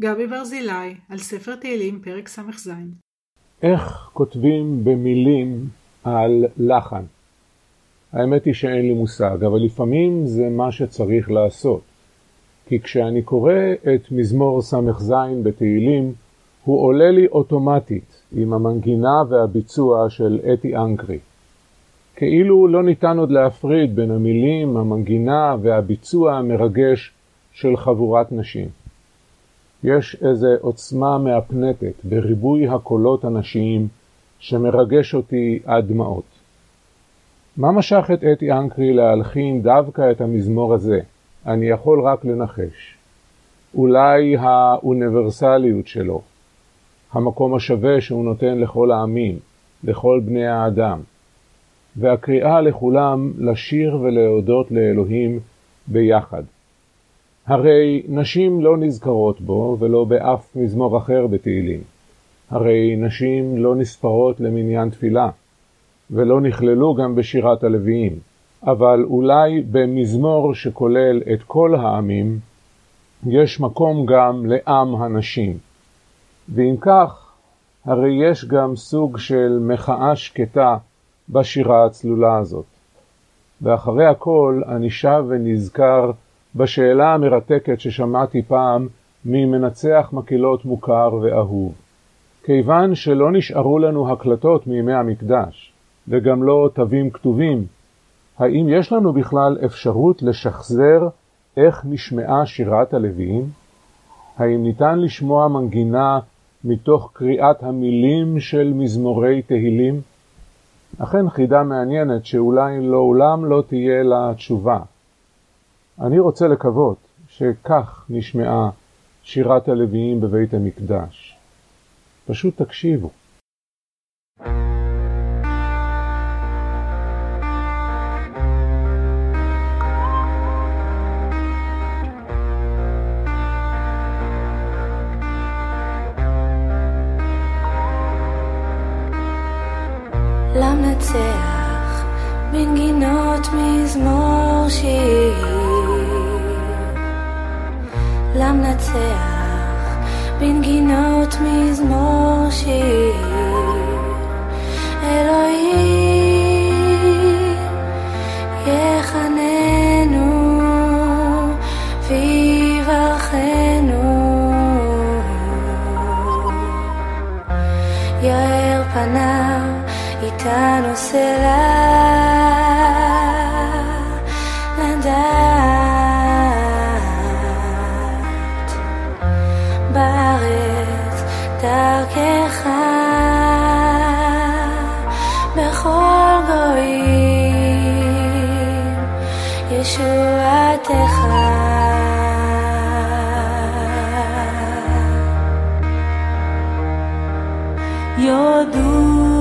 גבי ברזילי, על ספר תהילים, פרק ס"ז. איך כותבים במילים על לחן? האמת היא שאין לי מושג, אבל לפעמים זה מה שצריך לעשות. כי כשאני קורא את מזמור ס"ז בתהילים, הוא עולה לי אוטומטית עם המנגינה והביצוע של אתי אנקרי. כאילו לא ניתן עוד להפריד בין המילים, המנגינה והביצוע המרגש של חבורת נשים. יש איזו עוצמה מהפנטת בריבוי הקולות הנשיים שמרגש אותי עד דמעות. מה משך את אתי אנקרי להלחין דווקא את המזמור הזה? אני יכול רק לנחש. אולי האוניברסליות שלו, המקום השווה שהוא נותן לכל העמים, לכל בני האדם, והקריאה לכולם לשיר ולהודות לאלוהים ביחד. הרי נשים לא נזכרות בו ולא באף מזמור אחר בתהילים. הרי נשים לא נספרות למניין תפילה, ולא נכללו גם בשירת הלוויים. אבל אולי במזמור שכולל את כל העמים, יש מקום גם לעם הנשים. ואם כך, הרי יש גם סוג של מחאה שקטה בשירה הצלולה הזאת. ואחרי הכל אני שב ונזכר בשאלה המרתקת ששמעתי פעם ממנצח מקהלות מוכר ואהוב. כיוון שלא נשארו לנו הקלטות מימי המקדש, וגם לא תווים כתובים, האם יש לנו בכלל אפשרות לשחזר איך נשמעה שירת הלוויים? האם ניתן לשמוע מנגינה מתוך קריאת המילים של מזמורי תהילים? אכן חידה מעניינת שאולי לעולם לא תהיה לה תשובה. אני רוצה לקוות שכך נשמעה שירת הלוויים בבית המקדש. פשוט תקשיבו. למנצח מנגינות מזמור שיר למנצח בנגינות מזמור שיר אלוהים יחננו ויברכנו. יאר פניו איתנו סלע ישועתך יודוך